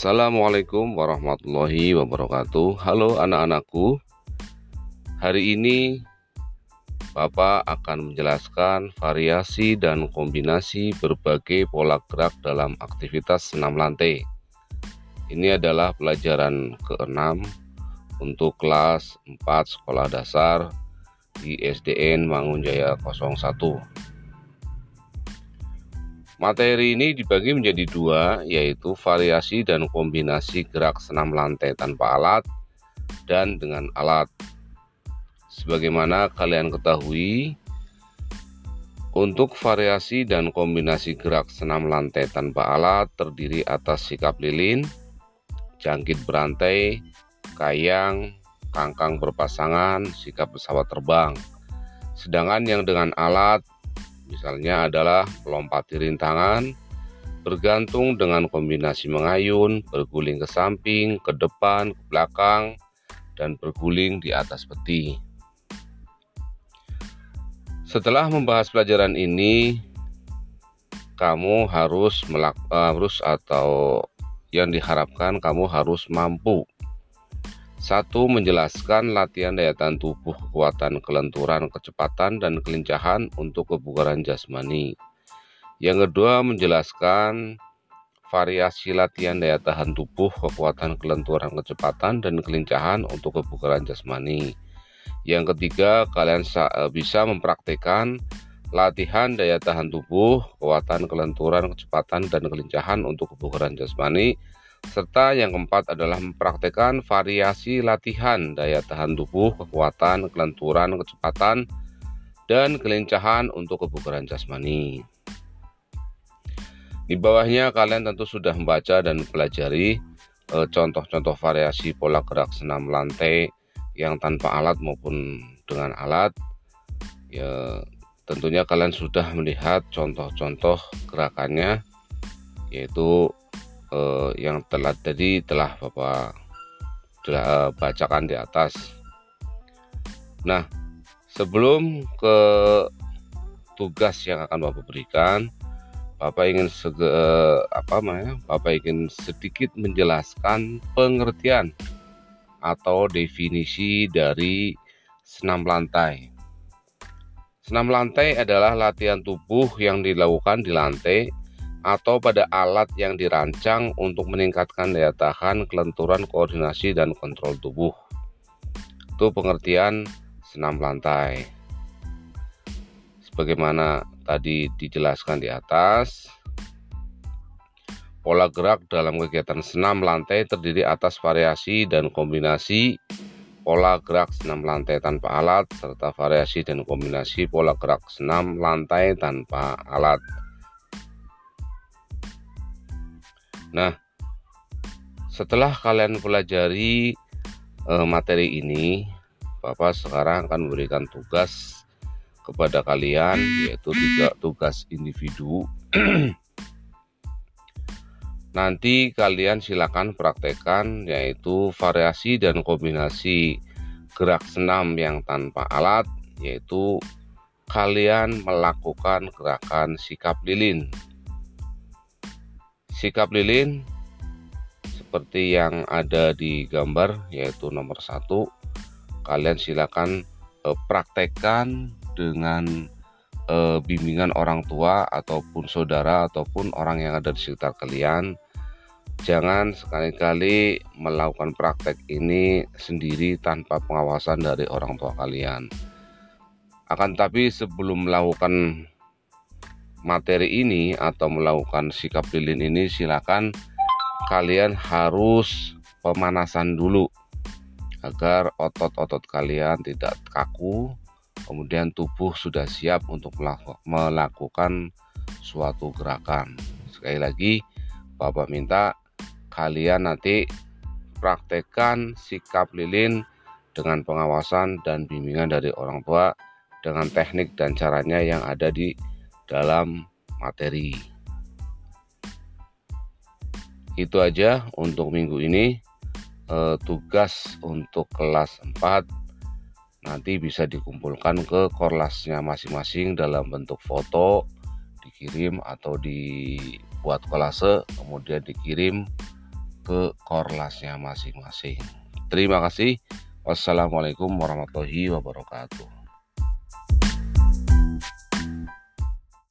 Assalamualaikum warahmatullahi wabarakatuh. Halo anak-anakku. Hari ini Bapak akan menjelaskan variasi dan kombinasi berbagai pola gerak dalam aktivitas senam lantai. Ini adalah pelajaran ke-6 untuk kelas 4 sekolah dasar di SDN Mangunjaya 01. Materi ini dibagi menjadi dua, yaitu variasi dan kombinasi gerak senam lantai tanpa alat dan dengan alat. Sebagaimana kalian ketahui, untuk variasi dan kombinasi gerak senam lantai tanpa alat terdiri atas sikap lilin, jangkit berantai, kayang, kangkang berpasangan, sikap pesawat terbang. Sedangkan yang dengan alat Misalnya adalah melompati rintangan, bergantung dengan kombinasi mengayun, berguling ke samping, ke depan, ke belakang, dan berguling di atas peti. Setelah membahas pelajaran ini, kamu harus harus atau yang diharapkan kamu harus mampu satu, menjelaskan latihan daya tahan tubuh, kekuatan, kelenturan, kecepatan, dan kelincahan untuk kebugaran jasmani. Yang kedua, menjelaskan variasi latihan daya tahan tubuh, kekuatan, kelenturan, kecepatan, dan kelincahan untuk kebugaran jasmani. Yang ketiga, kalian eh, bisa mempraktekkan latihan daya tahan tubuh, kekuatan, kelenturan, kecepatan, dan kelincahan untuk kebugaran jasmani serta yang keempat adalah mempraktekkan variasi latihan daya tahan tubuh, kekuatan, kelenturan, kecepatan, dan kelincahan untuk kebugaran jasmani. Di bawahnya kalian tentu sudah membaca dan mempelajari eh, contoh-contoh variasi pola gerak senam lantai yang tanpa alat maupun dengan alat. Ya, tentunya kalian sudah melihat contoh-contoh gerakannya yaitu eh, yang telah tadi telah Bapak telah eh, bacakan di atas. Nah, sebelum ke tugas yang akan Bapak berikan, Bapak ingin sege, eh, apa namanya? Bapak ingin sedikit menjelaskan pengertian atau definisi dari senam lantai. Senam lantai adalah latihan tubuh yang dilakukan di lantai atau pada alat yang dirancang untuk meningkatkan daya tahan, kelenturan, koordinasi, dan kontrol tubuh. Itu pengertian senam lantai. Sebagaimana tadi dijelaskan di atas, pola gerak dalam kegiatan senam lantai terdiri atas variasi dan kombinasi pola gerak senam lantai tanpa alat serta variasi dan kombinasi pola gerak senam lantai tanpa alat. Nah, setelah kalian pelajari uh, materi ini, Bapak sekarang akan memberikan tugas kepada kalian yaitu tiga tugas individu. Nanti kalian silakan praktekkan yaitu variasi dan kombinasi gerak senam yang tanpa alat yaitu kalian melakukan gerakan sikap lilin sikap lilin seperti yang ada di gambar yaitu nomor satu. Kalian silakan eh, praktekkan dengan eh, bimbingan orang tua ataupun saudara ataupun orang yang ada di sekitar kalian. Jangan sekali-kali melakukan praktek ini sendiri tanpa pengawasan dari orang tua kalian. Akan tapi sebelum melakukan materi ini atau melakukan sikap lilin ini silakan kalian harus pemanasan dulu agar otot-otot kalian tidak kaku kemudian tubuh sudah siap untuk melakukan suatu gerakan. Sekali lagi Bapak minta kalian nanti praktekkan sikap lilin dengan pengawasan dan bimbingan dari orang tua dengan teknik dan caranya yang ada di dalam materi. Itu aja untuk minggu ini. E, tugas untuk kelas 4 nanti bisa dikumpulkan ke korlasnya masing-masing dalam bentuk foto dikirim atau dibuat kolase kemudian dikirim ke korlasnya masing-masing. Terima kasih. Wassalamualaikum warahmatullahi wabarakatuh.